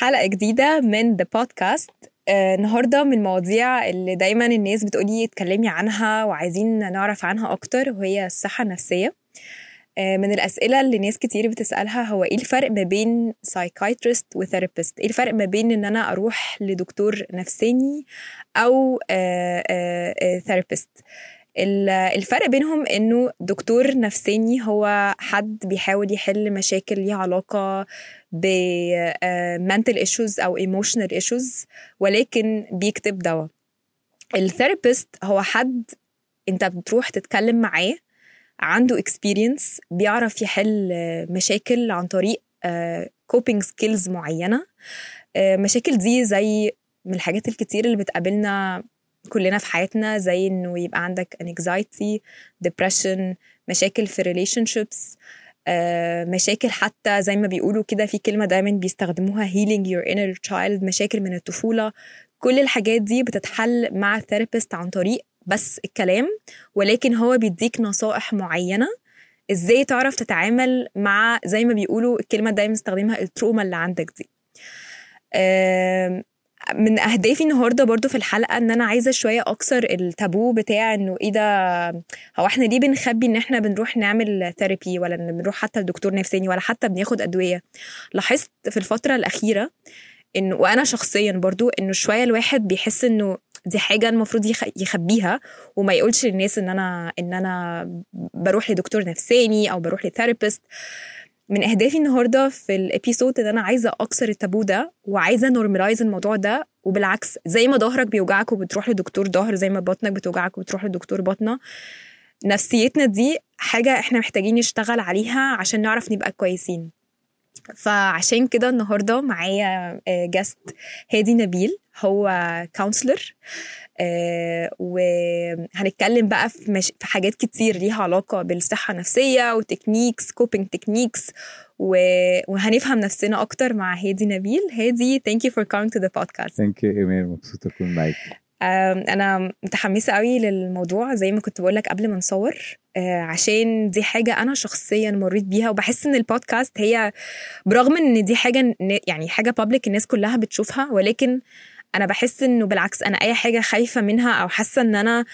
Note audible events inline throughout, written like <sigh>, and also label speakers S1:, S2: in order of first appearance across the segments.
S1: حلقة جديدة من the podcast النهارده من المواضيع اللي دايما الناس بتقولي اتكلمي عنها وعايزين نعرف عنها أكتر وهي الصحة النفسية. آه، من الأسئلة اللي ناس كتير بتسألها هو إيه الفرق ما بين psychiatrist و therapist إيه الفرق ما بين إن أنا أروح لدكتور نفساني أو therapist الفرق بينهم إنه دكتور نفساني هو حد بيحاول يحل مشاكل ليها علاقة ب mental issues أو emotional issues ولكن بيكتب دواء. الثيرابيست هو حد أنت بتروح تتكلم معاه عنده experience بيعرف يحل مشاكل عن طريق coping skills معينة. مشاكل دي زي من الحاجات الكتير اللي بتقابلنا كلنا في حياتنا زي إنه يبقى عندك anxiety depression مشاكل في relationships. مشاكل حتى زي ما بيقولوا كده في كلمة دايما بيستخدموها healing your inner child مشاكل من الطفولة. كل الحاجات دي بتتحل مع ال therapist عن طريق بس الكلام ولكن هو بيديك نصائح معينة. إزاي تعرف تتعامل مع زي ما بيقولوا الكلمة دايما بستخدمها ال trauma اللي عندك دي. من أهدافي النهارده برضو في الحلقة إن أنا عايزة شوية أكسر التابو بتاع إنه إيه ده هو إحنا ليه بنخبي إن إحنا بنروح نعمل therapy ولا إن بنروح حتى لدكتور نفساني ولا حتى بناخد أدوية؟ لاحظت في الفترة الأخيرة انه وأنا شخصيا برضو انه شوية الواحد بيحس إنه دي حاجة المفروض يخبيها وما يقولش للناس إن أنا إن أنا بروح لدكتور نفساني أو بروح ل therapist من أهدافي النهارده في ال episode ان أنا عايزة أكسر التابو ده وعايزة normalize الموضوع ده وبالعكس زي ما ظهرك بيوجعك وبتروح لدكتور ظهر زي ما بطنك بتوجعك وبتروح لدكتور بطنة نفسيتنا دي حاجة إحنا محتاجين نشتغل عليها عشان نعرف نبقى كويسين. فعشان كده النهارده معايا guest هادي نبيل هو counselor آه وهنتكلم بقى في, مش... في حاجات كتير ليها علاقة بالصحة النفسية و techniques coping techniques و... وهنفهم نفسنا أكتر مع هادي نبيل. هادي thank you for coming to the podcast
S2: thank you ايمان مبسوطة أكون معاك
S1: أنا متحمسة قوي للموضوع. زي ما كنت بقول لك قبل ما نصور عشان دي حاجة أنا شخصيا مريت بيها وبحس إن البودكاست هي برغم إن دي حاجة يعني حاجة بابليك الناس كلها بتشوفها ولكن أنا بحس إنه بالعكس أنا أي حاجة خايفة منها أو حاسة إن أنا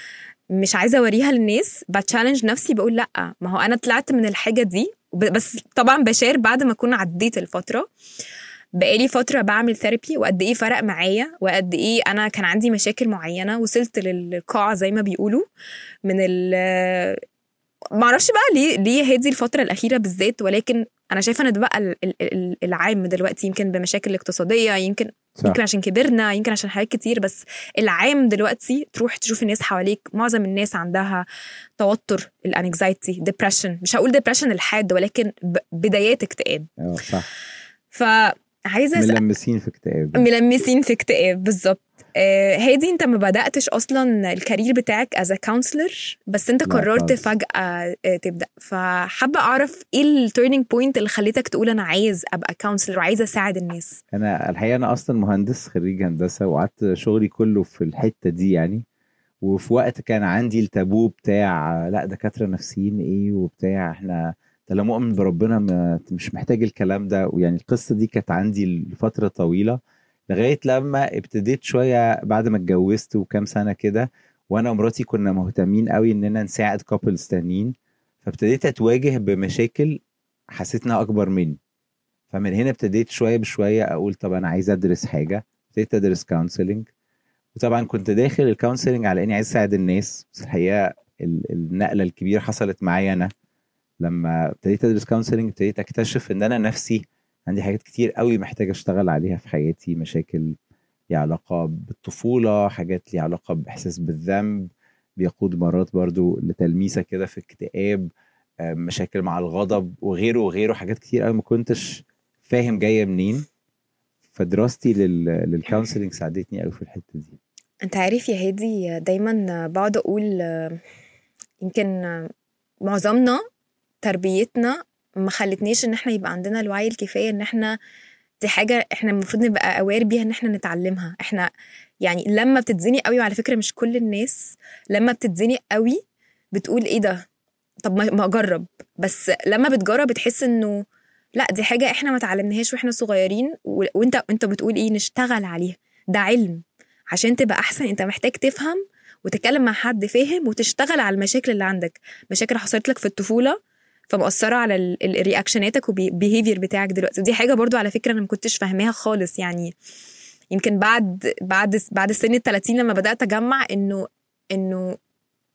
S1: مش عايزة أوريها للناس بتشالنج نفسي بقول لأ. ما هو أنا طلعت من الحاجة دي بس طبعا بشار بعد ما أكون عديت الفترة. بقالي فترة بعمل ثيرابي وقد إيه فرق معايا وقد إيه أنا كان عندي مشاكل معينة وصلت للقاع زي ما بيقولوا من ال معرفش بقى ليه ليه هادي الفترة الأخيرة بالذات ولكن أنا شايفة إن ده بقى العام دلوقتي يمكن بمشاكل اقتصادية يمكن صح. يمكن عشان كبرنا يمكن عشان حاجات كتير بس العام دلوقتي تروح تشوف الناس حواليك معظم الناس عندها توتر ال anxiety depression مش هقول depression الحاد ولكن بدايات اكتئاب.
S2: آه صح.
S1: فعايزة
S2: ملمسين في اكتئاب.
S1: ملمسين في اكتئاب بالظبط. هادي انت ما بدأتش أصلا ال career بتاعك as counselor بس انت قررت فجأة آه تبدأ. فحابة أعرف إيه ال turning point اللي خليتك تقول أنا عايز أبقى counselor وعايزه أساعد الناس؟
S2: أنا الحقيقة أنا أصلا مهندس خريج هندسة وقعدت شغلي كله في الحتة دي يعني. وفي وقت كان عندي التابو بتاع لا دكاترة نفسيين إيه وبتاع إحنا أنت لو مؤمن بربنا مش محتاج الكلام ده. ويعني القصة دي كانت عندي لفترة طويلة. لغاية لما ابتديت شوية بعد ما اتجوزت وكام سنة كده وأنا ومراتي كنا مهتمين قوي إننا نساعد couples تانيين فابتديت أتواجه بمشاكل حسيت انها أكبر مني. فمن هنا ابتديت شوية بشوية أقول طب أنا عايز أدرس حاجة ابتديت أدرس counseling وطبعا كنت داخل ال counseling على إني عايز أساعد الناس. بس الحقيقة النقلة الكبيرة حصلت معايا أنا. لما ابتديت أدرس counseling ابتديت أكتشف إن أنا نفسي عندي حاجات كتير قوي محتاج أشتغل عليها في حياتي مشاكل ليها علاقة بالطفولة حاجات ليها علاقة بإحساس بالذنب بيقود مرات برضو لتلميسة كده في اكتئاب مشاكل مع الغضب وغيره وغيره حاجات كتير قوي ما كنتش فاهم جاية منين. فدراستي لل counseling ساعدتني قوي في الحتة دي.
S1: أنت عارف يا هادي دايما بقعد أقول يمكن معظمنا تربيتنا ما خلتنيش إن إحنا يبقى عندنا الوعي الكفاية إن إحنا دي حاجة إحنا المفروض نبقى اوير بيها إن إحنا نتعلمها. إحنا يعني لما بتتزني قوي وعلى فكرة مش كل الناس لما بتتزني قوي بتقول إيه ده؟ طب ما أجرب. بس لما بتجرب بتحس إنه لا دي حاجة إحنا ما اتعلمناهاش وإحنا صغيرين. وإنت انت بتقول إيه؟ نشتغل عليها. ده علم. عشان تبقى أحسن أنت محتاج تفهم وتتكلم مع حد فاهم وتشتغل على المشاكل اللي عندك. مشاكل حصلت لك في الطفولة فمؤثرة على reactionاتك وال behavior بتاعك دلوقتي. دي حاجة برضو على فكرة أنا ما كنتش فاهماها خالص يعني يمكن بعد بعد بعد سن ال 30 لما بدأت أجمع إنه إنه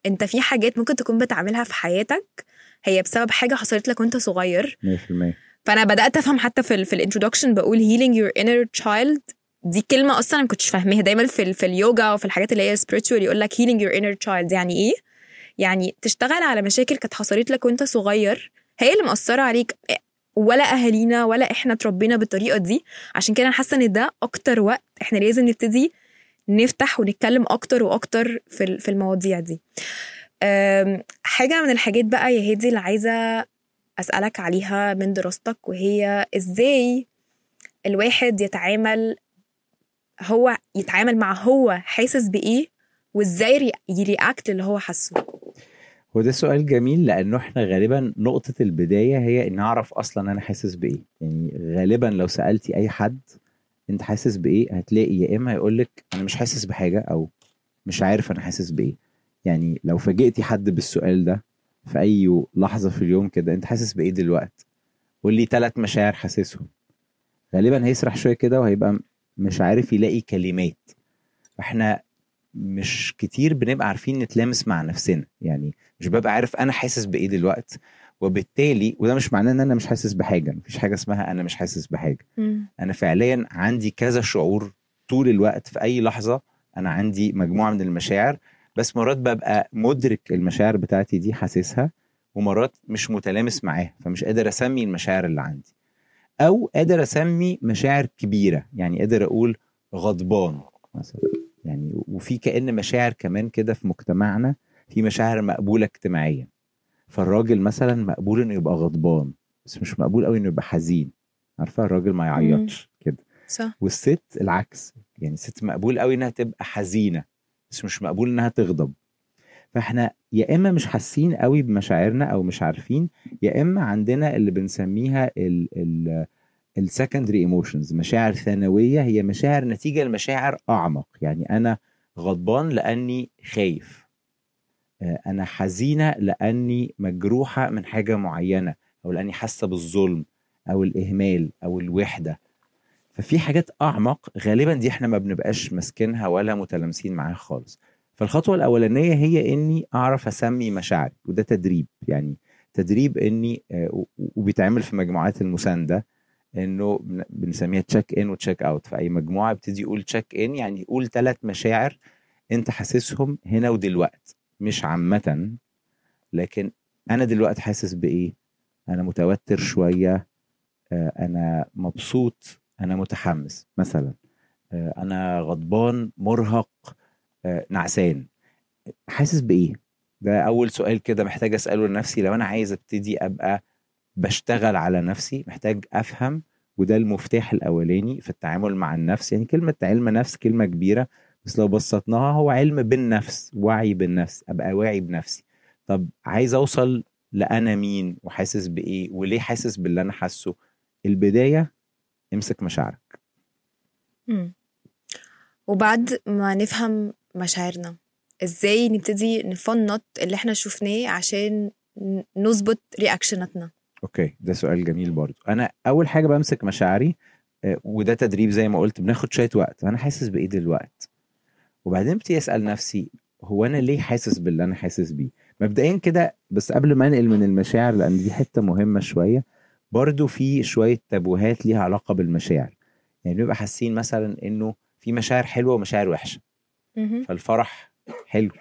S1: أنت في حاجات ممكن تكون بتعملها في حياتك هي بسبب حاجة حصلت لك وأنت صغير.
S2: 100%
S1: فأنا بدأت أفهم حتى في ال في ال introduction بقول healing your inner child. دي كلمة أصلا ما كنتش فاهماها. دايما في ال- في اليوجا وفي الحاجات اللي هي spiritual يقول لك healing your inner child يعني إيه؟ يعني تشتغل على مشاكل كانت حصلت لك وانت صغير هي اللي مأثرة عليك ولا أهالينا ولا إحنا اتربينا بالطريقة دي. عشان كده أنا حاسة إن ده أكتر وقت إحنا لازم نبتدي نفتح ونتكلم أكتر وأكتر في في المواضيع دي. حاجة من الحاجات بقى يا هادي اللي عايزة أسألك عليها من دراستك وهي إزاي الواحد يتعامل هو يتعامل مع هو حاسس بإيه وازاي ري- يرياكت اللي هو حاسه.
S2: هو ده سؤال جميل لأنه إحنا غالبا نقطة البداية هي إن اعرف أصلا أنا حاسس بإيه. يعني غالبا لو سألتي أي حد أنت حاسس بإيه هتلاقي يا إما هيقول لك أنا مش حاسس بحاجة أو مش عارف أنا حاسس بإيه. يعني لو فاجئتي حد بالسؤال ده في أي لحظة في اليوم كده أنت حاسس بإيه دلوقتي قول لي ثلاث مشاعر حاسسهم. غالبا هيسرح شوية كده وهيبقى مش عارف يلاقي كلمات. إحنا مش كتير بنبقى عارفين نتلامس مع نفسنا. يعني مش ببقى عارف أنا حاسس بإيه دلوقتي وبالتالي وده مش معناه إن أنا مش حاسس بحاجة. مفيش حاجة اسمها أنا مش حاسس بحاجة. أنا فعليا عندي كذا شعور طول الوقت في أي لحظة أنا عندي مجموعة من المشاعر بس مرات ببقى مدرك المشاعر بتاعتي دي حاسسها ومرات مش متلامس معاها فمش قادر أسمي المشاعر اللي عندي. أو قادر أسمي مشاعر كبيرة يعني قادر أقول غضبان مثلا. يعني وفي كأن مشاعر كمان كده في مجتمعنا في مشاعر مقبولة اجتماعيا. فالراجل مثلا مقبول إنه يبقى غضبان بس مش مقبول قوي إنه يبقى حزين. عارفة؟ الراجل ما يعيطش كده.
S1: صح.
S2: والست العكس يعني الست مقبول قوي إنها تبقى حزينة بس مش مقبول إنها تغضب. فإحنا يا إما مش حاسين قوي بمشاعرنا أو مش عارفين يا إما عندنا اللي بنسميها ال ال ال secondary emotions مشاعر ثانوية هي مشاعر نتيجة لمشاعر أعمق. يعني أنا غضبان لأني خايف. آه، أنا حزينة لأني مجروحة من حاجة معينة أو لأني حاسة بالظلم أو الإهمال أو الوحدة. ففي حاجات أعمق غالبا دي إحنا ما بنبقاش ماسكينها ولا متلامسين معاها خالص. فالخطوة الأولانية هي إني أعرف أسمي مشاعري وده تدريب. يعني تدريب إني آه، وبيتعمل في مجموعات المساندة. إنه بن- بنسميها check in و check out في اي مجموعة ابتدي يقول check in يعني يقول ثلاث مشاعر أنت حاسسهم هنا ودلوقتي مش عامة لكن أنا دلوقتي حاسس بإيه؟ أنا متوتر شوية آه، أنا مبسوط أنا متحمس. مثلا آه، أنا غضبان مرهق آه، نعسان. حاسس بإيه؟ ده أول سؤال كده محتاج أسأله لنفسي. لو أنا عايز أبتدي أبقى بشتغل على نفسي محتاج أفهم وده المفتاح الأولاني في التعامل مع النفس. يعني كلمة علم نفس كلمة كبيرة بس لو بسطناها هو علم بالنفس وعي بالنفس أبقى واعي بنفسي. طب عايز أوصل لأنا مين وحاسس بإيه وليه حاسس باللي أنا حاسه؟ البداية امسك مشاعرك.
S1: وبعد ما نفهم مشاعرنا إزاي نبتدي نفنط اللي إحنا شفناه عشان نظبط رياكشناتنا
S2: أوكي ده سؤال جميل برضو. أنا أول حاجة بمسك مشاعري آه، وده تدريب زي ما قلت بناخد شوية وقت. أنا حاسس بإيه دلوقتي وبعدين ابتدي أسأل نفسي هو أنا ليه حاسس باللي أنا حاسس بيه؟ مبدئيا كده بس قبل ما أنقل من المشاعر لأن دي حتة مهمة شوية برضو في شوية تابوهات ليها علاقة بالمشاعر. يعني بنبقى حاسين مثلا إنه في مشاعر حلوة ومشاعر
S1: وحشة.
S2: فالفرح حلو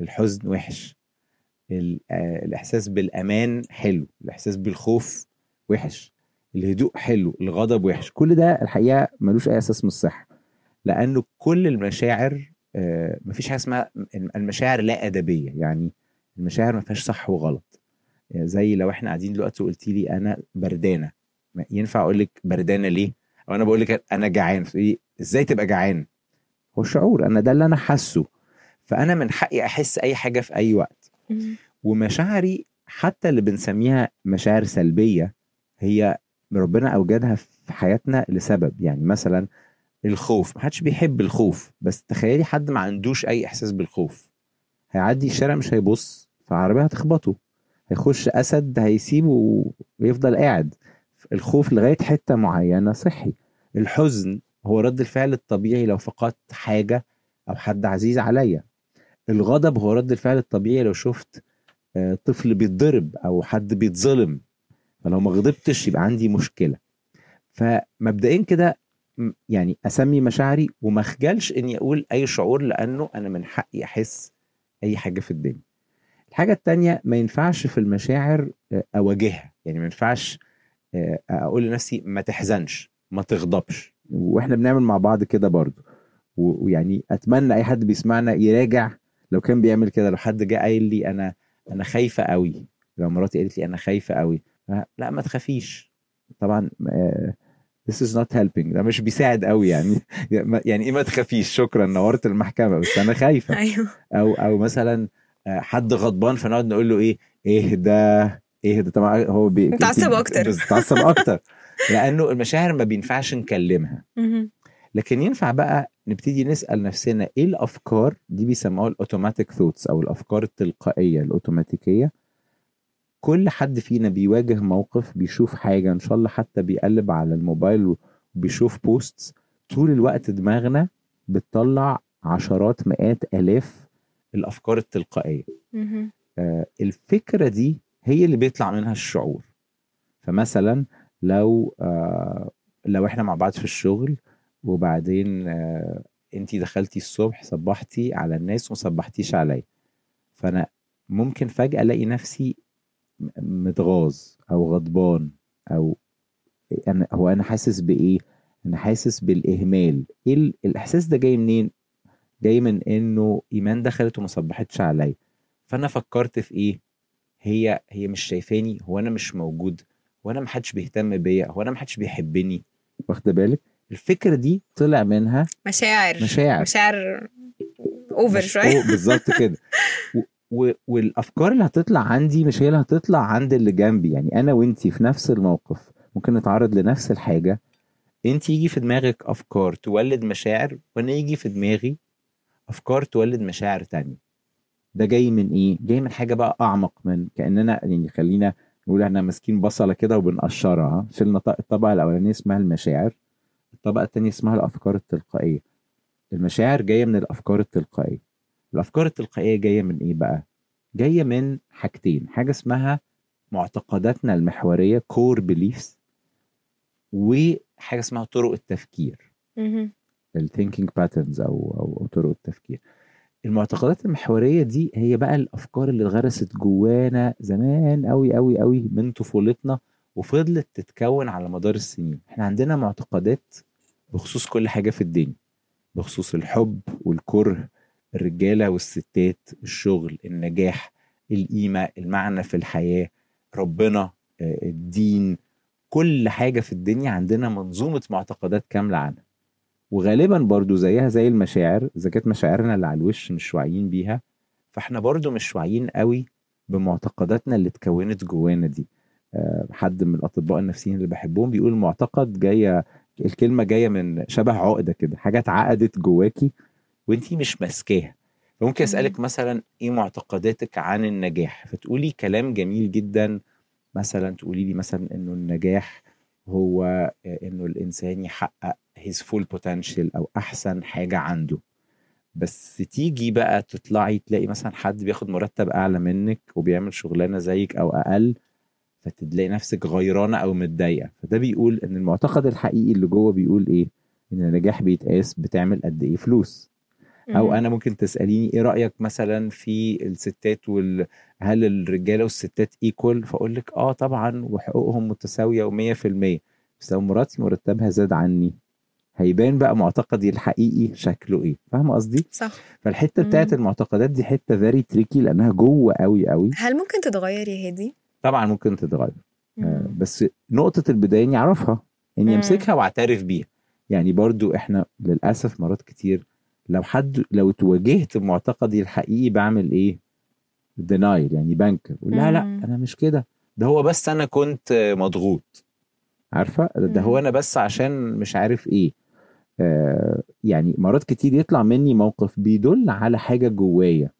S2: الحزن وحش. الإحساس بالأمان حلو الإحساس بالخوف وحش الهدوء حلو الغضب وحش كل ده الحقيقة ملوش أي أساس من الصحة لأنه كل المشاعر آه، مفيش حاجة اسمها المشاعر لا أدبية يعني المشاعر ما فيهاش صح وغلط. يعني زي لو إحنا قاعدين دلوقتي وقلتي لي أنا بردانة ينفع أقول لك بردانة ليه؟ أو أنا بقول لك أنا جعان إزاي تبقى جعان؟ هو شعور أنا ده اللي أنا حاسه. فأنا من حقي أحس أي حاجة في أي وقت. ومشاعري حتى اللي بنسميها مشاعر سلبية هي ربنا أوجدها في حياتنا لسبب. يعني مثلا الخوف محدش بيحب الخوف بس تخيلي حد ما عندوش أي إحساس بالخوف. هيعدي الشارع مش هيبص فعربية هتخبطه. هيخش أسد هيسيبه ويفضل قاعد. الخوف لغاية حتة معينة صحي. الحزن هو رد الفعل الطبيعي لو فقدت حاجة أو حد عزيز عليا. الغضب هو رد الفعل الطبيعي لو شفت آه، طفل بيتضرب أو حد بيتظلم فلو ما غضبتش يبقى عندي مشكلة. فمبدئيا كده يعني أسمي مشاعري وما أخجلش إني أقول أي شعور لأنه أنا من حقي أحس أي حاجة في الدنيا. الحاجة التانية ما ينفعش في المشاعر آه، أواجهها. يعني ما ينفعش آه، أقول لنفسي ما تحزنش ما تغضبش. وإحنا بنعمل مع بعض كده برضو. ويعني أتمنى أي حد بيسمعنا يراجع لو كان بيعمل كده لو حد جه قايل لي أنا أنا خايفة قوي لو مراتي قالت لي أنا خايفة قوي لا ما تخافيش. طبعا آه، this is not helping. ده مش بيساعد قوي يعني. <laughs> يعني إيه ما تخافيش؟ شكرا نورت المحكمة بس أنا خايفة. <laughs>
S1: أيوه.
S2: أو أو مثلا آه، حد غضبان فنقعد نقول له إيه؟ اهدى اهدى طبعا هو بي
S1: متعصب أكتر.
S2: بس متعصب أكتر. <laughs> لأنه المشاعر ما بينفعش نكلمها. لكن ينفع بقى نبتدي نسأل نفسنا إيه الأفكار دي بيسموها الـ automatic thoughts أو الأفكار التلقائية الأوتوماتيكية. كل حد فينا بيواجه موقف بيشوف حاجة إن شاء الله حتى بيقلب على الموبايل وبيشوف posts طول الوقت دماغنا بتطلع عشرات مئات آلاف الأفكار
S1: التلقائية.
S2: آه، الفكرة دي هي اللي بيطلع منها الشعور. فمثلا لو آه، لو إحنا مع بعض في الشغل وبعدين انت دخلتي الصبح صبحتي على الناس وما صبحتيش عليا. فأنا ممكن فجأة ألاقي نفسي متغاظ أو غضبان أو أنا هو أنا حاسس بإيه؟ أنا حاسس بالإهمال. إيه ال- الإحساس ده جاي منين؟ جاي من إنه إيمان دخلت وما صبحتش عليا. فأنا فكرت في إيه؟ هي هي مش شايفاني هو أنا مش موجود هو أنا محدش بيهتم بيا هو أنا محدش بيحبني. واخدة بالك؟ الفكرة دي طلع منها
S1: مشاعر.
S2: مشاعر.
S1: مشاعر اوفر
S2: شوية. بالظبط كده. و... والأفكار اللي هتطلع عندي مش هي اللي هتطلع عند اللي جنبي. يعني أنا وإنتي في نفس الموقف. ممكن نتعرض لنفس الحاجة. انت يجي في دماغك أفكار تولد مشاعر وأنا يجي في دماغي أفكار تولد مشاعر تانية. ده جاي من إيه؟ جاي من حاجة بقى أعمق من كأننا يعني خلينا نقول إحنا ماسكين بصلة كده وبنقشرها. شلنا الطبقة الأولانية اسمها المشاعر. الطبقه الثانية اسمها الأفكار التلقائية. المشاعر جاية من الأفكار التلقائية. الأفكار التلقائية جاية من إيه بقى؟ جاية من حاجتين حاجة اسمها معتقداتنا المحورية core beliefs وحاجة اسمها طرق التفكير.
S1: الـ
S2: thinking patterns أو أو أو طرق التفكير. المعتقدات المحورية دي هي بقى الأفكار اللي اتغرست جوانا زمان قوي قوي قوي من طفولتنا وفضلت تتكون على مدار السنين. إحنا عندنا معتقدات بخصوص كل حاجة في الدنيا بخصوص الحب والكره الرجالة والستات الشغل النجاح القيمة المعنى في الحياة ربنا آه، الدين كل حاجة في الدنيا عندنا منظومة معتقدات كاملة عنها. وغالبا برضو زيها زي المشاعر إذا كانت مشاعرنا اللي على الوش مش واعيين بيها فإحنا برضو مش واعيين قوي بمعتقداتنا اللي اتكونت جوانا دي. آه، حد من الأطباء النفسيين اللي بحبهم بيقول المعتقد جاية الكلمة جاية من شبه عقدة كده حاجة اتعقدت جواكي وانتي مش ماسكاها. فممكن أسألك مثلا إيه معتقداتك عن النجاح؟ فتقولي كلام جميل جدا مثلا تقولي لي مثلا إنه النجاح هو آه، إنه الإنسان يحقق his full potential أو أحسن حاجة عنده. بس تيجي بقى تطلعي تلاقي مثلا حد بياخد مرتب أعلى منك وبيعمل شغلانة زيك أو أقل فتلاقي نفسك غيرانة أو متضايقة. فده بيقول إن المعتقد الحقيقي اللي جوه بيقول إيه؟ إن النجاح بيتقاس بتعمل قد إيه فلوس.
S1: أو.
S2: أنا ممكن تسأليني إيه رأيك مثلا في الستات وال هل الرجالة والستات equal فأقول لك آه طبعا وحقوقهم متساوية و100% بس لو مراتي مرتبها زاد عني هيبان بقى معتقدي الحقيقي شكله إيه. فاهمه قصدي؟
S1: صح.
S2: فالحتة بتاعت. المعتقدات دي حتة very tricky لأنها جوه قوي قوي
S1: هل ممكن تتغير يا هادي؟
S2: طبعا ممكن تتغير آه،. بس نقطة البداية إني أعرفها
S1: إني.
S2: أمسكها وأعترف بيها يعني برضو إحنا للأسف مرات كتير لو حد لو اتواجهت بمعتقدي الحقيقي بعمل إيه دينايل يعني بنكر لأ لا. أنا مش كده ده هو بس أنا كنت مضغوط عارفة ده. هو أنا بس عشان مش عارف إيه آه يعني مرات كتير يطلع مني موقف بيدل على حاجة جوايا.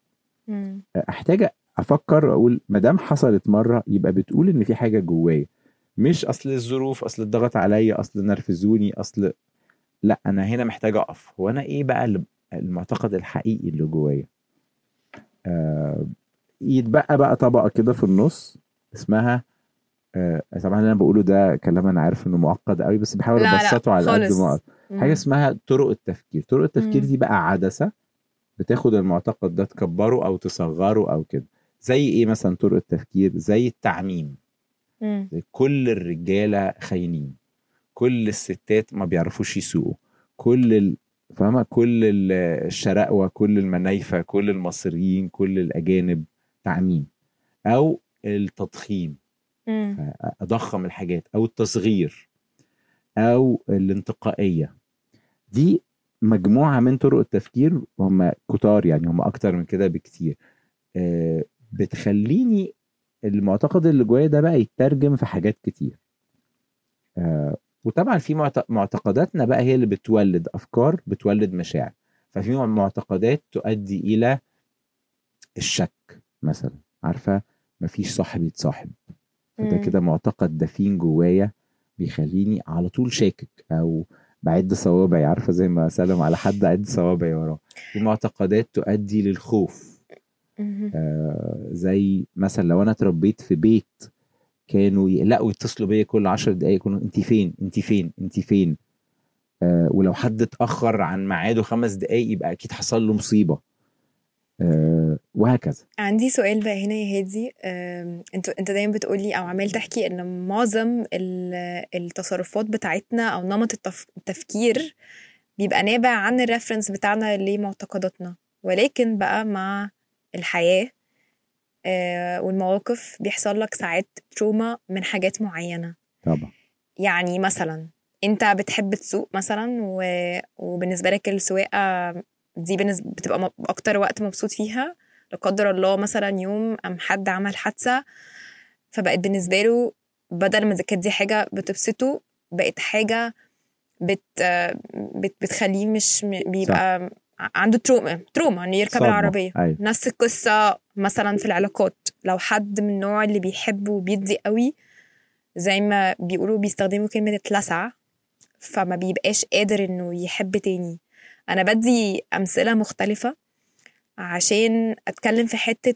S2: أحتاج أفكر أقول ما دام حصلت مرة يبقى بتقول إن في حاجة جوايا مش أصل الظروف أصل الضغط عليا أصل نرفزوني أصل لا أنا هنا محتاج أقف هو أنا إيه بقى المعتقد الحقيقي اللي جوايا آه يتبقى بقى طبقة كده في النص اسمها آه طبعا اللي أنا بقوله ده كلام أنا عارف إنه معقد قوي بس بحاول أبسطه على قد. ما. حاجة اسمها طرق التفكير طرق التفكير
S1: مم.
S2: دي بقى عدسة بتاخد المعتقد ده تكبره أو تصغره أو كده زي إيه مثلا طرق التفكير؟ زي التعميم. زي كل الرجالة خاينين. كل الستات ما بيعرفوش يسوقوا. كل ال... فاهمة؟ كل ال- الشراقوه كل المنايفة كل المصريين كل الأجانب تعميم. أو التضخيم. أضخم الحاجات. أو التصغير. أو الانتقائية. دي مجموعة من طرق التفكير. هم كتار يعني. هم أكتر من كده بكتير. آه، بتخليني المعتقد اللي جوايا ده بقى يترجم في حاجات كتير. آه، وطبعا في معت- معتقداتنا بقى هي اللي بتولد أفكار بتولد مشاعر. ففي معتقدات تؤدي إلى الشك مثلا. عارفة؟ مفيش صاحب يتصاحب. فده. كده معتقد دفين جوايا بيخليني على طول شاكك أو بعد صوابعي. عارفة؟ زي ما سلم على حد اعد صوابعي وراه. في معتقدات تؤدي للخوف. آه زي مثلا لو أنا اتربيت في بيت كانوا يقلقوا يتصلوا بيا كل عشر دقايق يكونوا انت فين؟ انت فين؟ انت فين؟ آه ولو حد اتأخر عن ميعاده خمس دقايق يبقى أكيد حصل له مصيبة. آه وهكذا.
S1: عندي سؤال بقى هنا يا هادي. أم، انت انت دايما بتقولي أو عمال تحكي إن معظم ال- التصرفات بتاعتنا أو نمط التف- التفكير بيبقى نابع عن الريفرنس بتاعنا لمعتقداتنا. ولكن بقى مع الحياة آه، والمواقف بيحصل لك ساعات تروما من حاجات معينة.
S2: طبعا.
S1: يعني مثلا أنت بتحب تسوق مثلا و... وبالنسبة لك السواقة دي بالنسبة بتبقى م- أكتر وقت مبسوط فيها. لا قدر الله مثلا يوم أم حد عمل حادثة فبقت بالنسبة له بدل ما كانت دي حاجة بتبسطه بقت حاجة بت... بت... بتخليه مش بيبقى عنده تروما تروما إنه يركب
S2: صدمة.
S1: العربية.
S2: أيوه
S1: نفس القصة مثلا في العلاقات. لو حد من النوع اللي بيحب وبيدي قوي زي ما بيقولوا بيستخدموا كلمة اتلسع فما بيبقاش قادر إنه يحب تاني. أنا بدي أمثلة مختلفة عشان أتكلم في حتة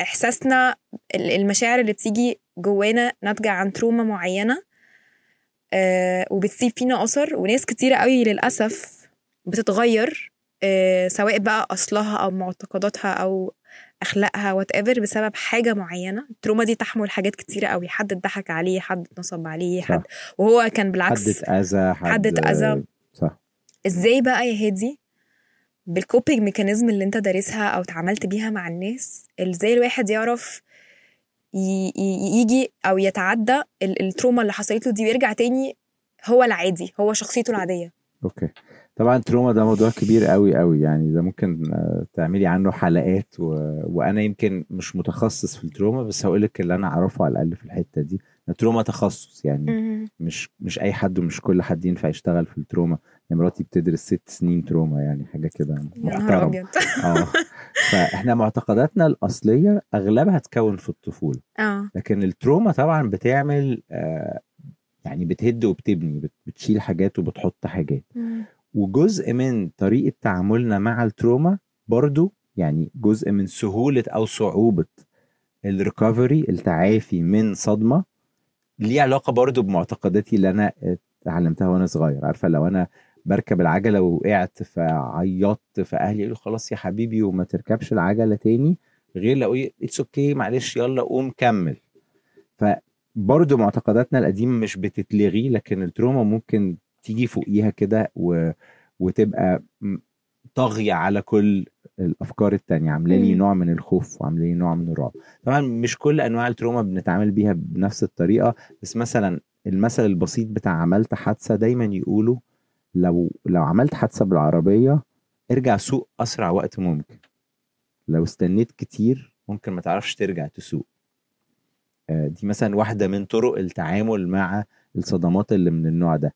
S1: إحساسنا ال- المشاعر اللي بتيجي جوانا ناتجة عن trauma معينة آه، وبتسيب فينا أثر. وناس كتيرة قوي للأسف بتتغير آه، سواء بقى أصلها أو معتقداتها أو أخلاقها whatever بسبب حاجة معينة. الـ trauma دي تحمل حاجات كتيرة قوي حد اتضحك عليه حد اتنصب عليه
S2: صح.
S1: حد وهو كان
S2: حد
S1: بالعكس
S2: اتأذى حد,
S1: حد اتأذى.
S2: صح.
S1: إزاي بقى يا هادي؟ بالـ coping mechanism اللي انت دارسها أو اتعاملت بيها مع الناس إزاي الواحد يعرف ييجي أو يتعدى ال- الـ trauma اللي حصلت له دي ويرجع تاني هو العادي هو شخصيته العادية.
S2: okay. طبعا trauma ده موضوع كبير قوي قوي. يعني ده ممكن آه، تعملي عنه حلقات و... وأنا يمكن مش متخصص في الـ trauma بس هقول لك اللي أنا أعرفه على الأقل في الحتة دي. الـ trauma تخصص يعني مش مش أي حد ومش كل حد ينفع يشتغل في الـ trauma يعني مراتي بتدرس ست سنين trauma يعني حاجة كده محترم <laughs> آه. فإحنا معتقداتنا الأصلية أغلبها تكون في الطفولة.
S1: آه.
S2: لكن الـ trauma طبعا بتعمل آه يعني بتهد وبتبني بت- بتشيل حاجات وبتحط حاجات. وجزء من طريقة تعاملنا مع الـ trauma برضو يعني جزء من سهولة أو صعوبة الـ recovery التعافي من صدمة ليه علاقة برضو بمعتقداتي اللي أنا اتعلمتها وأنا صغير. عارفة لو أنا بركب العجلة ووقعت فعيطت فأهلي يقولوا خلاص يا حبيبي وما تركبش العجلة تاني غير لو it's okay معلش يلا قوم كمل. فبرضو معتقداتنا القديمة مش بتتلغي لكن الـ trauma ممكن تيجي فوقيها كده و... وتبقى طاغية على كل الأفكار التانية عاملة لي. نوع من الخوف وعاملة لي نوع من الرعب. طبعا مش كل أنواع الـ trauma بنتعامل بيها بنفس الطريقة بس مثلا المثل البسيط بتاع عملت حادثة دايما يقولوا لو لو عملت حادثة بالعربية ارجع سوق أسرع وقت ممكن. لو استنيت كتير ممكن ما تعرفش ترجع تسوق. آه، دي مثلا واحدة من طرق التعامل مع الصدمات اللي من النوع ده.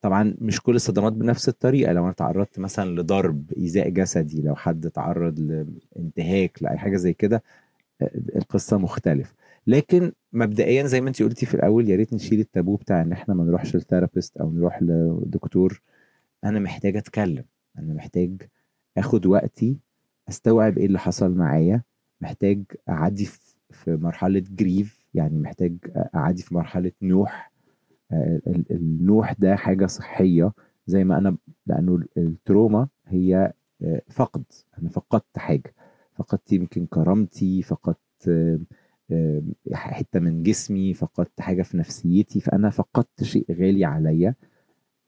S2: طبعا مش كل الصدمات بنفس الطريقة. لو أنا تعرضت مثلا لضرب إيذاء جسدي لو حد تعرض لانتهاك لأي حاجة زي كده آه، القصة مختلفه لكن مبدئيا زي ما انت قلتي في الأول يا ريت نشيل التابو بتاع إن إحنا ما نروحش للـ therapist أو نروح لدكتور. أنا محتاج أتكلم. أنا محتاج آخد وقتي أستوعب إيه اللي حصل معايا. محتاج أعدي في مرحلة grief يعني محتاج أعدي في مرحلة نوح. النوح ده حاجة صحية زي ما أنا لأنه الـ trauma هي آه، فقد. أنا فقدت حاجة. فقدت يمكن كرامتي فقدت آه، حتة من جسمي فقدت حاجة في نفسيتي فأنا فقدت شيء غالي عليا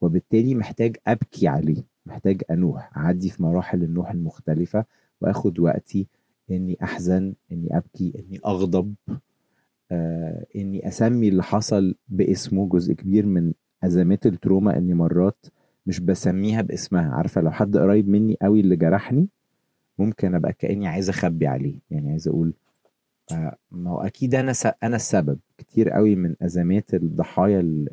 S2: وبالتالي محتاج أبكي عليه. محتاج انوح أعدي في مراحل النوح المختلفة وآخد وقتي إني أحزن إني أبكي إني أغضب. آه إني أسمي اللي حصل باسمه جزء كبير من أزمات التروما إني مرات مش بسميها باسمها. عارفة لو حد قريب مني قوي اللي جرحني ممكن أبقى كأني عايز أخبي عليه. يعني عايز أقول آه ما هو أكيد أنا أنا السبب. كتير قوي من أزمات الضحايا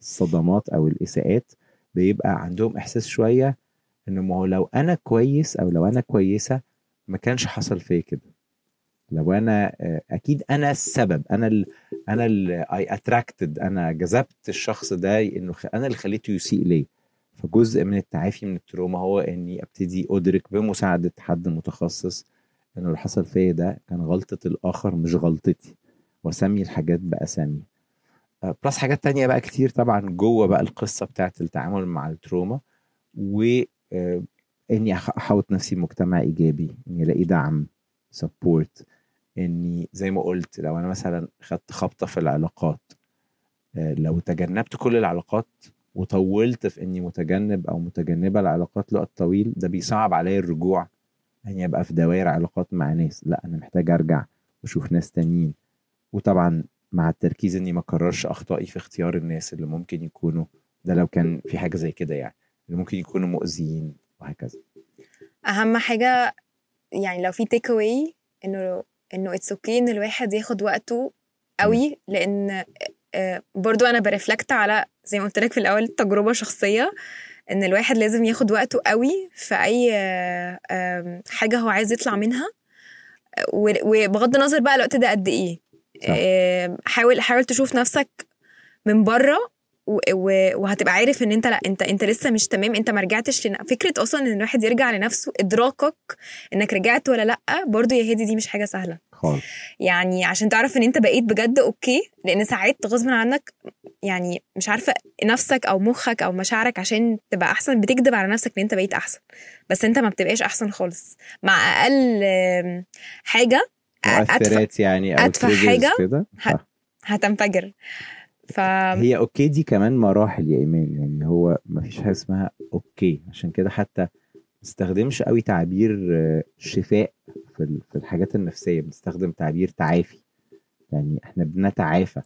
S2: الصدمات أو الإساءات بيبقى عندهم إحساس شوية إنه ما هو لو أنا كويس أو لو أنا كويسة ما كانش حصل فيا كده. لو أنا آه، أكيد أنا السبب أنا ال أنا I attracted أنا جذبت الشخص ده إنه أنا اللي خليته يسيء لي فجزء من التعافي من الـ trauma هو إني أبتدي أدرك بمساعدة حد متخصص إنه اللي حصل فيا ده كان غلطة الآخر مش غلطتي وأسمي الحاجات باساميها plus حاجات تانية بقى كتير طبعا جوه بقى القصة بتاعت التعامل مع الـ trauma و آه، إني احوط نفسي بمجتمع إيجابي إني ألاقي دعم. سبورت إني زي ما قلت لو أنا مثلا خدت خبطة في العلاقات آه، لو تجنبت كل العلاقات وطولت في إني متجنب أو متجنبة العلاقات لوقت طويل ده بيصعب عليا الرجوع إني أبقى في دوائر علاقات مع ناس. لأ أنا محتاج أرجع وأشوف ناس تانيين. وطبعا مع التركيز إني ما أكررش أخطائي في اختيار الناس اللي ممكن يكونوا ده لو كان في حاجة زي كده يعني اللي ممكن يكونوا مؤذيين وهكذا.
S1: أهم حاجة يعني لو في تيك اواي إنه إنه it's okay إن الواحد ياخد وقته قوي لأن آه، برضو أنا ب reflect على زي ما قلت لك في الأول تجربة شخصية إن الواحد لازم ياخد وقته قوي في أي حاجة هو عايز يطلع منها. وبغض النظر بقى الوقت ده قد إيه. حاول حاول تشوف نفسك من بره وهتبقى عارف ان انت لا انت انت لسه مش تمام انت ما رجعتش لنا فكرة أصلا ان الواحد يرجع لنفسه ادراكك انك رجعت ولا لا برضو يا هادي دي مش حاجة سهلة. خالص. يعني عشان تعرف ان انت بقيت بجد أوكي لأن ساعات غصب عنك يعني مش عارفة نفسك أو مخك أو مشاعرك عشان تبقى احسن بتكذب على نفسك ان انت بقيت احسن. بس انت ما بتبقاش احسن خالص. مع أقل حاجة
S2: مؤثرات يعني
S1: أو حاجة كده؟ هتنفجر.
S2: ف هي okay دي كمان مراحل يا ايمان يعني هو ما فيش حاجة اسمها okay. عشان كده حتى ما نستخدمش قوي تعبير شفاء في الحاجات النفسية بنستخدم تعبير تعافي. يعني إحنا بنتعافى.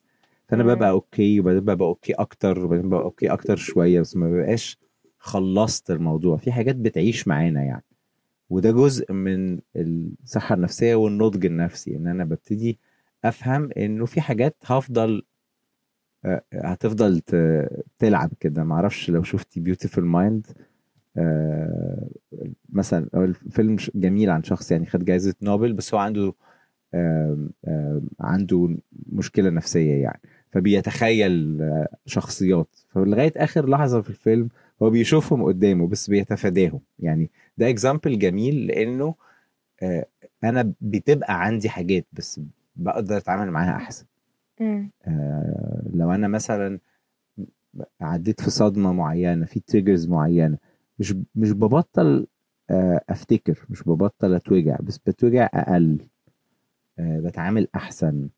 S2: فأنا ببقى okay وبعدين ببقى okay أكتر وبعدين ببقى okay أكتر شوية بس ما ببقاش خلصت الموضوع. في حاجات بتعيش معانا يعني. وده جزء من الصحة النفسية والنضج النفسي إن أنا ببتدي أفهم إنه في حاجات هفضل آه، هتفضل تلعب كده. معرفش لو شفتي Beautiful Mind مثلا الفيلم جميل عن شخص يعني خد جائزه نوبل بس هو عنده عنده مشكلة نفسية يعني. فبيتخيل آه، شخصيات. فلغاية آخر لحظة في الفيلم هو بيشوفهم قدامه بس بيتفاداهم. يعني ده example جميل لأنه آه، أنا بتبقى عندي حاجات بس بقدر أتعامل معاها أحسن. آه لو أنا مثلا عديت في صدمة معينة في triggers معينة مش مش ببطل آه أفتكر مش ببطل أتوجع بس بتوجع أقل آه بتعامل أحسن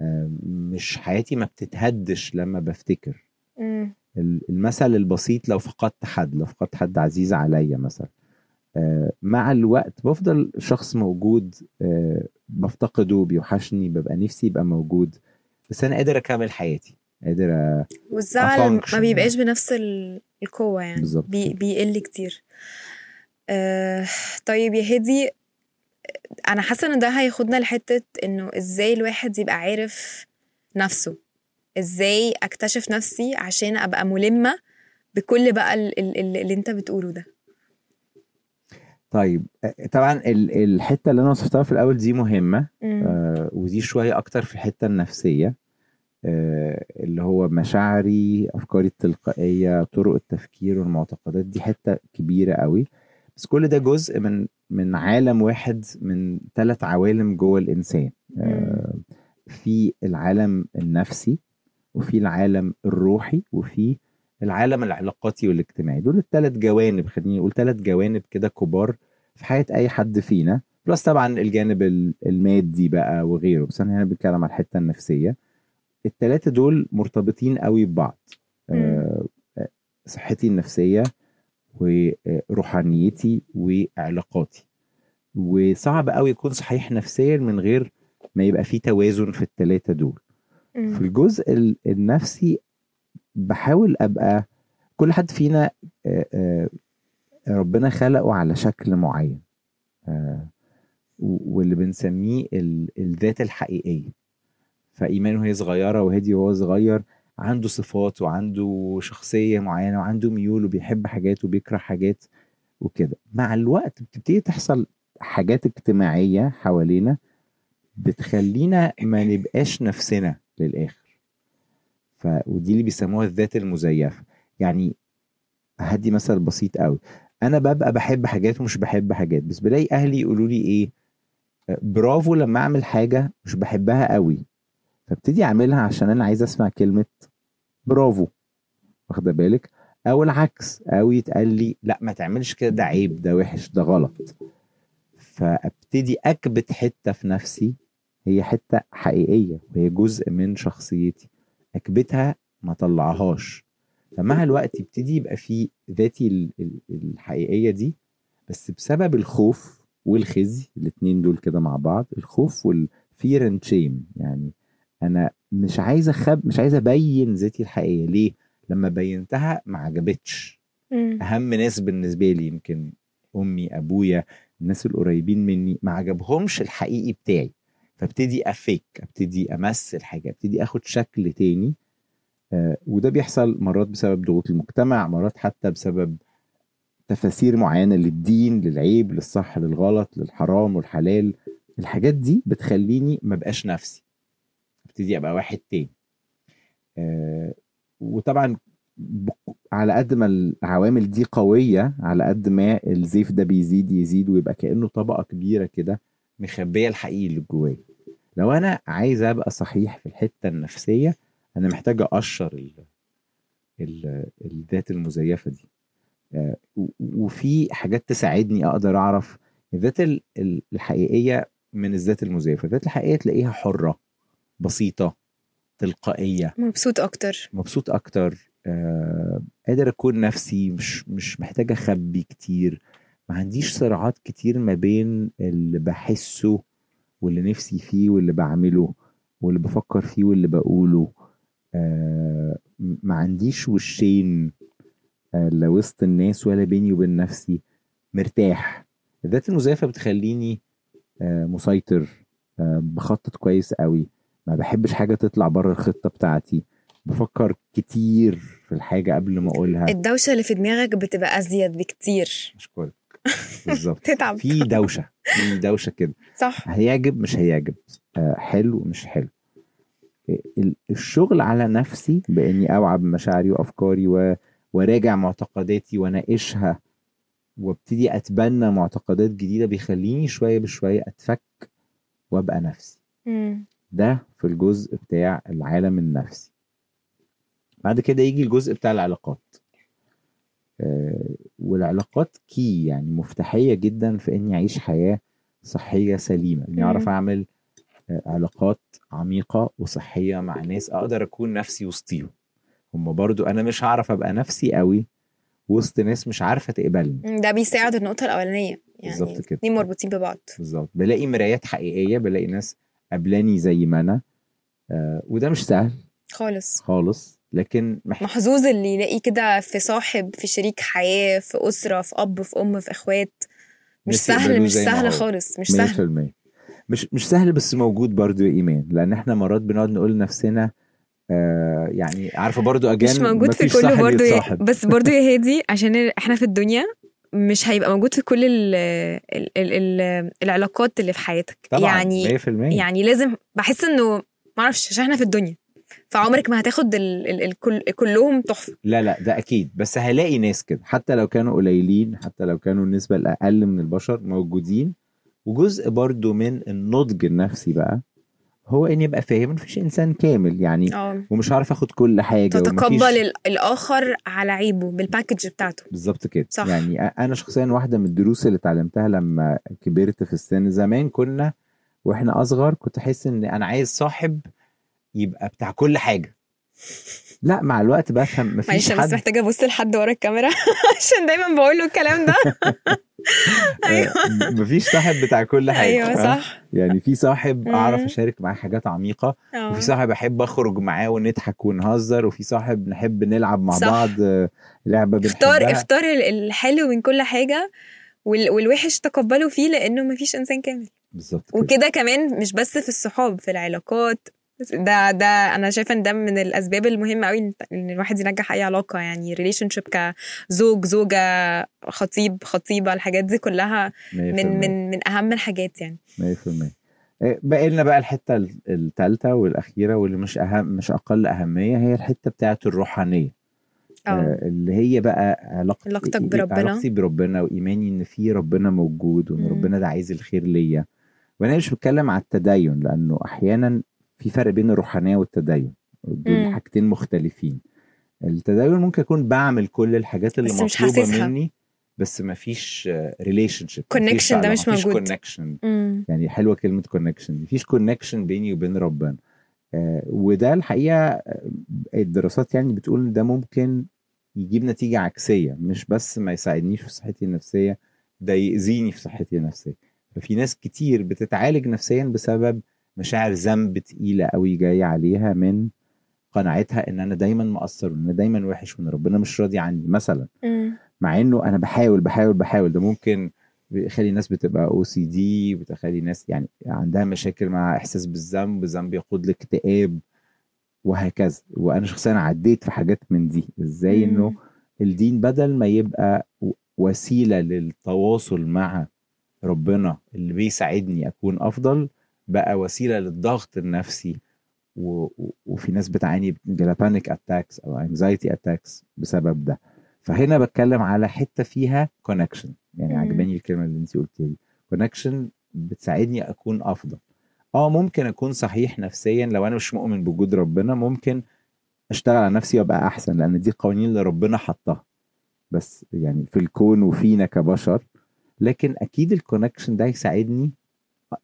S2: آه مش حياتي ما بتتهدش لما بفتكر. المثل البسيط لو فقدت حد لو فقدت حد عزيز عليا مثلا آه، مع الوقت بفضل شخص موجود آه، بفتقده بيوحشني ببقى نفسي يبقى موجود بس أنا قادر أكمل حياتي قادر
S1: والزعل ما بيبقاش بنفس القوة يعني بالزبط. بي بيقل كتير. آه طيب يا هدي أنا حاسة إن ده هياخدنا لحتة إنه إزاي الواحد يبقى عارف نفسه. إزاي أكتشف نفسي عشان أبقى ملمة بكل بقى ال- ال- ال- اللي أنت بتقوله ده.
S2: طيب آه، طبعا ال- الحتة اللي أنا وصفتها في الأول دي
S1: مهمة.
S2: آه، ودي شوية أكتر في الحتة النفسية آه، اللي هو مشاعري أفكاري التلقائية طرق التفكير والمعتقدات دي حتة كبيرة قوي بس كل ده جزء من من عالم واحد من ثلاث عوالم جوه الإنسان آه، في العالم النفسي وفي العالم الروحي وفي العالم العلاقاتي والاجتماعي. دول الثلاث جوانب خليني أقول ثلاث جوانب كده كبار في حياة أي حد فينا. بلس طبعا الجانب ال- المادي بقى وغيره بس أنا هنا بتكلم على الحتة النفسية. الثلاثه دول مرتبطين قوي ببعض. آه، آه، صحتي النفسية وروحانيتي وعلاقاتي. وصعب قوي يكون صحيح نفسيا من غير ما يبقى في توازن في الثلاثه دول. في. الجزء ال- النفسي بحاول أبقى كل حد فينا ربنا خلقه على شكل معين واللي بنسميه ال- الذات الحقيقية. فايمان وهي صغيرة وهدي وهو صغير عنده صفات وعنده شخصية معينة وعنده ميول وبيحب حاجات وبيكره حاجات وكده. مع الوقت بتبتدي تحصل حاجات اجتماعية حوالينا بتخلينا ما نبقاش نفسنا للآخر. ف ودي اللي بيسموها الذات المزيفة. يعني هدي مثل بسيط قوي. أنا ببقى بحب حاجات ومش بحب حاجات. بس بلاقي أهلي يقولوا لي إيه؟ آه، برافو لما أعمل حاجة مش بحبها قوي. فابتدي أعملها عشان أنا عايز أسمع كلمة برافو. واخده بالك؟ أو العكس أو يتقال لي لا ما تعملش كده ده عيب ده وحش ده غلط. فابتدي أكبت حتة في نفسي. هي حتة حقيقية وهي جزء من شخصيتي. اكبتها ما طلعهاش. فمع الوقت يبتدي يبقى في ذاتي ال- ال- الحقيقية دي بس بسبب الخوف والخزي الاتنين دول كده مع بعض الخوف وال fear and shame يعني أنا مش عايز اخب مش عايز أبين ذاتي الحقيقية. ليه؟ لما بينتها ما عجبتش. أهم ناس بالنسبة لي يمكن أمي أبويا الناس القريبين مني ما عجبهمش الحقيقي بتاعي. فابتدي أفيك ابتدي أمثل حاجة ابتدي آخد شكل تاني. آه وده بيحصل مرات بسبب ضغوط المجتمع مرات حتى بسبب تفاسير معينة للدين للعيب للصح للغلط للحرام والحلال. الحاجات دي بتخليني ما بقاش نفسي. ابتدي أبقى واحد تاني. آه وطبعا على قد ما العوامل دي قوية على قد ما الزيف ده بيزيد يزيد ويبقى كأنه طبقة كبيرة كده مخبية الحقيقي اللي جوايا. لو أنا عايز أبقى صحيح في الحتة النفسية أنا محتاج أقشر ال... ال... الذات المزيفة دي. آه، وفي حاجات تساعدني أقدر أعرف الذات ال- ال- الحقيقية من الذات المزيفة. الذات الحقيقية تلاقيها حرة بسيطة تلقائية.
S1: مبسوط أكتر.
S2: مبسوط أكتر. آه، قادر أكون نفسي مش مش محتاج أخبي كتير. ما عنديش صراعات كتير ما بين اللي بحسه واللي نفسي فيه واللي بعمله واللي بفكر فيه واللي بقوله. آه، ما عنديش وشين آه، لا وسط الناس ولا بيني وبين نفسي. مرتاح. الذات المزيفة بتخليني آه، مسيطر آه، بخطط كويس قوي. ما بحبش حاجة تطلع بره الخطة بتاعتي. بفكر كتير في الحاجة قبل ما أقولها.
S1: الدوشة اللي في دماغك بتبقى أزيد بكتير.
S2: أشكرك بالظبط. <laughs>
S1: تتعب.
S2: في دوشة في دوشة كده.
S1: صح.
S2: هيعجب مش هيعجب. آه، حلو مش حلو. ال- الشغل على نفسي بإني أوعى بمشاعري وأفكاري و... وراجع معتقداتي وأناقشها وأبتدي أتبنى معتقدات جديدة بيخليني شوية بشوية أتفك وأبقى نفسي.
S1: مم.
S2: ده في الجزء بتاع العالم النفسي. بعد كده يجي الجزء بتاع العلاقات. آه، والعلاقات كي يعني مفتاحية جدا في إني أعيش حياة صحية سليمة إني
S1: أعرف.
S2: أعمل آه، علاقات عميقة وصحية مع ناس أقدر أكون نفسي وسطيهم. هم برضو أنا مش هعرف أبقى نفسي قوي وسط ناس مش عارفة تقبلني.
S1: ده بيساعد النقطة الأولانية. يعني
S2: بالظبط كده.
S1: اتنين مربوطين ببعض.
S2: بالظبط. بلاقي مرايات حقيقية بلاقي ناس قبلاني زي ما أنا آه، وده مش سهل.
S1: خالص.
S2: خالص. لكن محتاج
S1: محظوظ اللي يلاقي كده في صاحب في شريك حياة في أسرة في أب في أم في إخوات. مش سهل مش سهل. خالص مش
S2: 100%
S1: سهل
S2: مش مش سهل بس موجود برضو يا إيمان لأن إحنا مرات بنقعد نقول لنفسنا آه يعني عارفة برضو اجان
S1: مش موجود في برضه
S2: يتصاحب.
S1: بس برضه يا <laughs> هادي عشان إحنا في الدنيا مش هيبقى موجود في كل ال ال ال ال العلاقات اللي في حياتك.
S2: طبعا
S1: يعني
S2: 100%
S1: يعني لازم بحس إنه معرفش عشان إحنا في الدنيا. فعمرك ما هتاخد ال ال الكل كلهم تحفة.
S2: لا لا ده أكيد. بس هلاقي ناس كده. حتى لو كانوا قليلين حتى لو كانوا النسبة الأقل من البشر موجودين. وجزء برضو من النضج النفسي بقى هو إن يبقى فاهم مفيش إنسان كامل يعني
S1: آه.
S2: ومش عارف آخد كل حاجة
S1: تتقبل
S2: ومفيش-
S1: الآخر على عيبه بالباكج بتاعته.
S2: بالظبط كده.
S1: صح.
S2: يعني أنا شخصيا واحدة من الدروس اللي اتعلمتها لما كبرت في السن. زمان كنا وإحنا أصغر كنت أحس إن أنا عايز صاحب يبقى بتاع كل حاجة لا مع الوقت بفهم
S1: معلش
S2: مفيش
S1: أنا بس
S2: حد
S1: محتاجة أبص لحد ورا الكاميرا <laughs> عشان دايما بقول له الكلام ده <laughs> أيوه
S2: آه، مفيش صاحب بتاع كل حاجة
S1: أيوه
S2: آه.
S1: صح
S2: يعني في صاحب
S1: أعرف.
S2: أشارك معاه حاجات
S1: عميقة
S2: وفي صاحب أحب أخرج معاه ونضحك ونهزر وفي صاحب نحب نلعب مع
S1: صح.
S2: بعض آه، لعبة
S1: اختار
S2: بنحبها
S1: اختار ال- الحلو من كل حاجة وال- والوحش تقبله فيه لأنه مفيش إنسان كامل
S2: بالظبط كده.
S1: وكده كمان مش بس في الصحاب في العلاقات ده ده أنا شايفة إن ده من الأسباب المهمة قوي إن الواحد ينجح أي علاقة يعني relationship كزوج زوجة خطيب خطيبة الحاجات دي كلها
S2: 100%.
S1: من من من أهم الحاجات يعني
S2: 100% إيه، باقي لنا بقى الحتة الثالثه والأخيرة واللي مش أهم مش أقل أهمية هي الحتة بتاعه الروحانية
S1: آه
S2: آه، اللي هي بقى علاقتي
S1: علاقتك بربنا.
S2: علاقتي بربنا وإيماني إن في ربنا موجود وإن
S1: مم.
S2: ربنا ده عايز الخير ليا وأنا مش بتكلم على التدين لأنه أحيانا في فرق بين الروحانية والتدين دول. حاجتين مختلفين التدين ممكن أكون بعمل كل الحاجات اللي
S1: مطلوبة.
S2: مني بس ما فيش relationship
S1: connection ده مش موجود. connection
S2: يعني حلوة كلمة connection مفيش connection بيني وبين ربنا آه وده الحقيقة آه، الدراسات يعني بتقول ده ممكن يجيب نتيجة عكسية مش بس ما يساعدنيش في صحتي النفسية ده يأذيني في صحتي النفسية ففي ناس كتير بتتعالج نفسيا بسبب مشاعر ذنب تقيلة قوي جاية عليها من قناعتها إن أنا دايما مقصر وإن أنا دايما وحش وإن ربنا مش راضي عني مثلا. مع إنه أنا بحاول بحاول بحاول. ده ممكن بيخلي الناس بتبقى أو سي دي بتخلي ناس يعني عندها مشاكل مع إحساس بالذنب الذنب يقود لاكتئاب وهكذا. وأنا شخصيا عديت في حاجات من دي.
S1: إزاي.
S2: إنه الدين بدل ما يبقى وسيلة للتواصل مع ربنا اللي بيساعدني أكون أفضل بقى وسيلة للضغط النفسي و... وفي ناس بتعاني panic attacks أو anxiety attacks بسبب ده. فهنا بتكلم على حتة فيها connection يعني. عجباني الكلمة اللي انت قلتيها دي. connection بتساعدني أكون أفضل. آه ممكن أكون صحيح نفسيا. لو أنا مش مؤمن بوجود ربنا ممكن أشتغل على نفسي وأبقى أحسن لأن دي قوانين اللي ربنا حطها. بس يعني في الكون وفينا كبشر. لكن أكيد ال connection ده يساعدني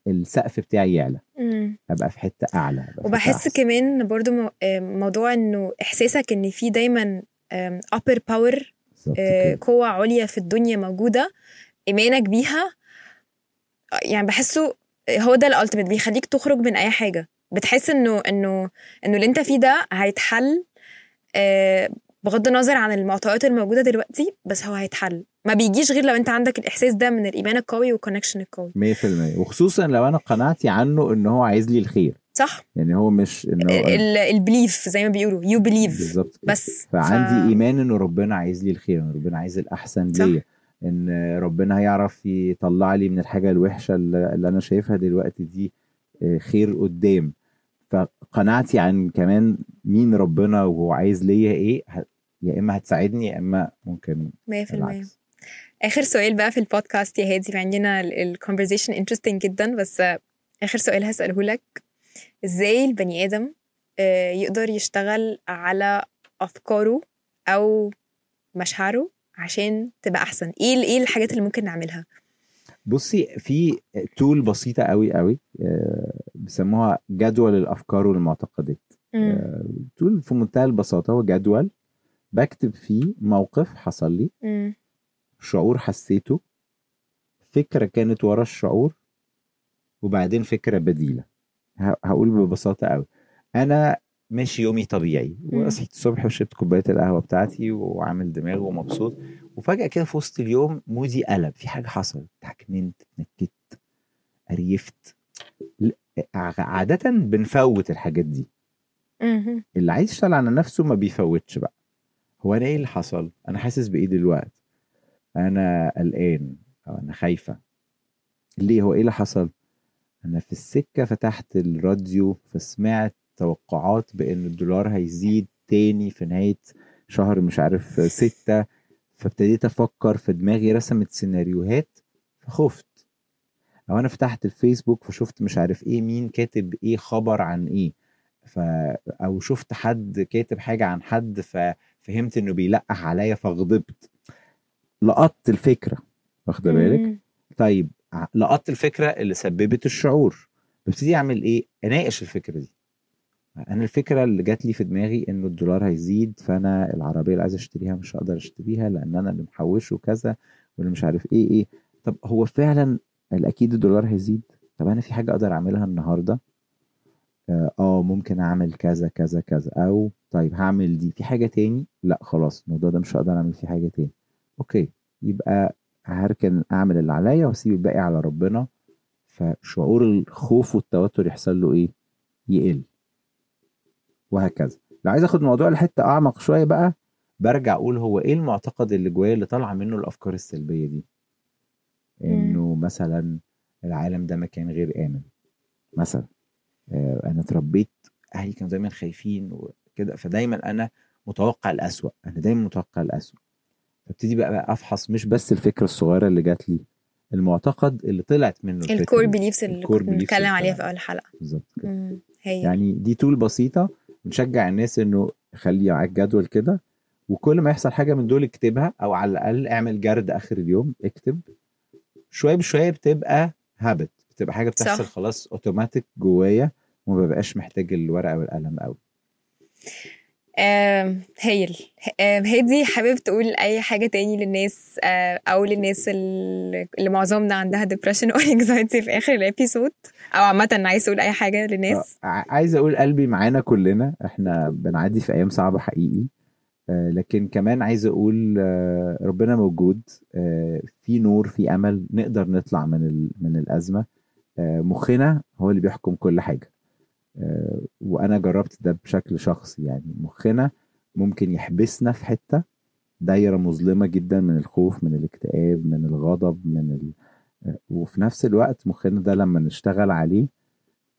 S2: السقف بتاعي يعلى
S1: امم
S2: ابقى في حتة أعلى في حتة
S1: وبحس
S2: أحسن.
S1: كمان برضو مو- آه، موضوع إنه إحساسك إن في دايما upper power آه،. قوة عليا في الدنيا موجودة إيمانك بيها يعني بحسه هو ده ال ultimate بيخليك تخرج من أي حاجة بتحس إنه إنه إنه اللي أنت فيه ده هيتحل آه، بغض النظر عن المعطيات الموجودة دلوقتي بس هو هيتحل ما بيجيش غير لو أنت عندك الإحساس ده من الإيمان القوي وال connection القوي.
S2: 100% وخصوصا لو أنا قناعتي عنه إن هو عايز لي الخير.
S1: صح.
S2: يعني هو مش إن هو
S1: ال belief زي ما بيقولوا. you believe
S2: بالظبط.
S1: بس.
S2: فعندي
S1: ف-
S2: إيمان ان ربنا عايز لي الخير ان ربنا عايز
S1: الأحسن.
S2: ليا. إن ربنا هيعرف يطلع لي من الحاجة الوحشة اللي أنا شايفها دلوقتي دي آه، خير قدام. فقناعتي عن كمان مين ربنا وهو عايز ليا إيه يا إما هتساعدني يا إما ممكن
S1: 100%
S2: العكس.
S1: آخر سؤال بقى في البودكاست يا هادي مع إننا ال conversation interesting جدا بس آه، آخر سؤال هسأله لك. إزاي البني آدم آه، يقدر يشتغل على أفكاره أو مشاعره عشان تبقى أحسن؟ إيه إيه الحاجات اللي ممكن نعملها؟
S2: بصي في تول بسيطة قوي قوي آه، بيسموها جدول الأفكار والمعتقدات.
S1: مم.
S2: تقول في منتهى البساطة هو جدول بكتب فيه موقف حصل لي. شعور حسيته؟ فكرة كانت ورا الشعور وبعدين فكرة بديلة. هقول ببساطة قوي أنا ماشي يومي طبيعي. وصحيت الصبح وشربت كوباية القهوة بتاعتي وعامل دماغ ومبسوط. وفجأة كده في وسط اليوم مودي قلب. في حاجة حصلت. اتحكمنت اتنكدت قريفت. ل- ع- عادة بنفوت الحاجات دي. اللي عايز يشتغل على نفسه ما بيفوتش بقى. هو أنا إيه اللي حصل؟ أنا حاسس بإيه دلوقتي؟ أنا قلقان أو أنا خايفة. ليه؟ هو إيه اللي حصل؟ أنا في السكة فتحت الراديو فسمعت توقعات بإن الدولار هيزيد تاني في نهاية شهر مش عارف ستة فابتديت أفكر في دماغي رسمت سيناريوهات فخفت. أو أنا فتحت الفيسبوك فشفت مش عارف إيه مين كاتب إيه خبر عن إيه. ف أو شفت حد كاتب حاجة عن حد ففهمت إنه بيلقح عليا فغضبت. لقطت الفكرة. واخدة بالك. طيب لقطت الفكرة اللي سببت الشعور. ببتدي أعمل إيه؟ أناقش الفكرة دي. أنا الفكرة اللي جات لي في دماغي إنه الدولار هيزيد فأنا العربية اللي عايز أشتريها مش هقدر أشتريها لأن أنا اللي محوشه كذا واللي مش عارف إيه إيه. طب هو فعلا أكيد الدولار هيزيد؟ طب أنا في حاجة أقدر أعملها النهارده؟ آه آه، ممكن أعمل كذا كذا كذا. أو طيب هعمل دي. في حاجة تاني؟ لأ خلاص الموضوع ده مش هقدر أعمل فيه حاجة تاني. أوكي يبقى هركن أعمل اللي عليا وأسيب الباقي على ربنا. فشعور الخوف والتوتر يحصل له إيه؟ يقل. وهكذا. لو عايز أخد الموضوع لحتة أعمق شوية بقى برجع أقول هو إيه المعتقد اللي جوايا اللي طالعة منه الأفكار السلبية دي؟ إنه مثلا العالم ده مكان غير آمن. مثلا آه، أنا اتربيت أهلي كانوا دايما خايفين وكده فدايما أنا متوقع الأسوأ. أنا دايما متوقع الأسوأ. فابتدي بقى, بقى أفحص مش بس الفكرة الصغيرة اللي جات لي المعتقد اللي طلعت منه
S1: ال
S2: core.
S1: beliefs اللي
S2: beliefs
S1: بنتكلم عليها. في أول حلقة
S2: بالظبط كده يعني دي tool بسيطة بنشجع الناس إنه خلي معاك جدول كده وكل ما يحصل حاجة من دول اكتبها أو على الأقل اعمل جرد آخر اليوم اكتب شوية بشوية بتبقى habit بتبقى حاجة بتحصل
S1: صح.
S2: خلاص اوتوماتيك جوايا وما ببقاش محتاج الورقة والقلم قوي
S1: آم، هايل آم، هادي حابب تقول أي حاجة تاني للناس آه، أو للناس اللي معظمنا عندها depression أو <laughs> anxiety في آخر ال episode أو عامة عايز تقول أي حاجة للناس.
S2: ع- عايز أقول قلبي معانا كلنا. إحنا بنعدي في أيام صعبة حقيقي. آه، لكن كمان عايز أقول آه، ربنا موجود. آه، في نور في أمل نقدر نطلع من من الأزمة. آه، مخنا هو اللي بيحكم كل حاجة. آه، وأنا جربت ده بشكل شخصي يعني مخنا ممكن يحبسنا في حتة دايرة مظلمة جدا من الخوف من الاكتئاب من الغضب من ال... آه، وفي نفس الوقت مخنا ده لما نشتغل عليه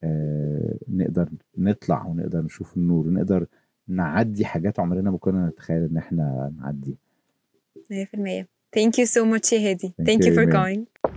S2: آه، نقدر نطلع ونقدر نشوف النور ونقدر نعدي حاجات عمرنا ما كنا نتخيل إن إحنا نعدي
S1: 100% Thank you so much يا هادي.
S2: Thank
S1: Thank
S2: you,
S1: you for coming.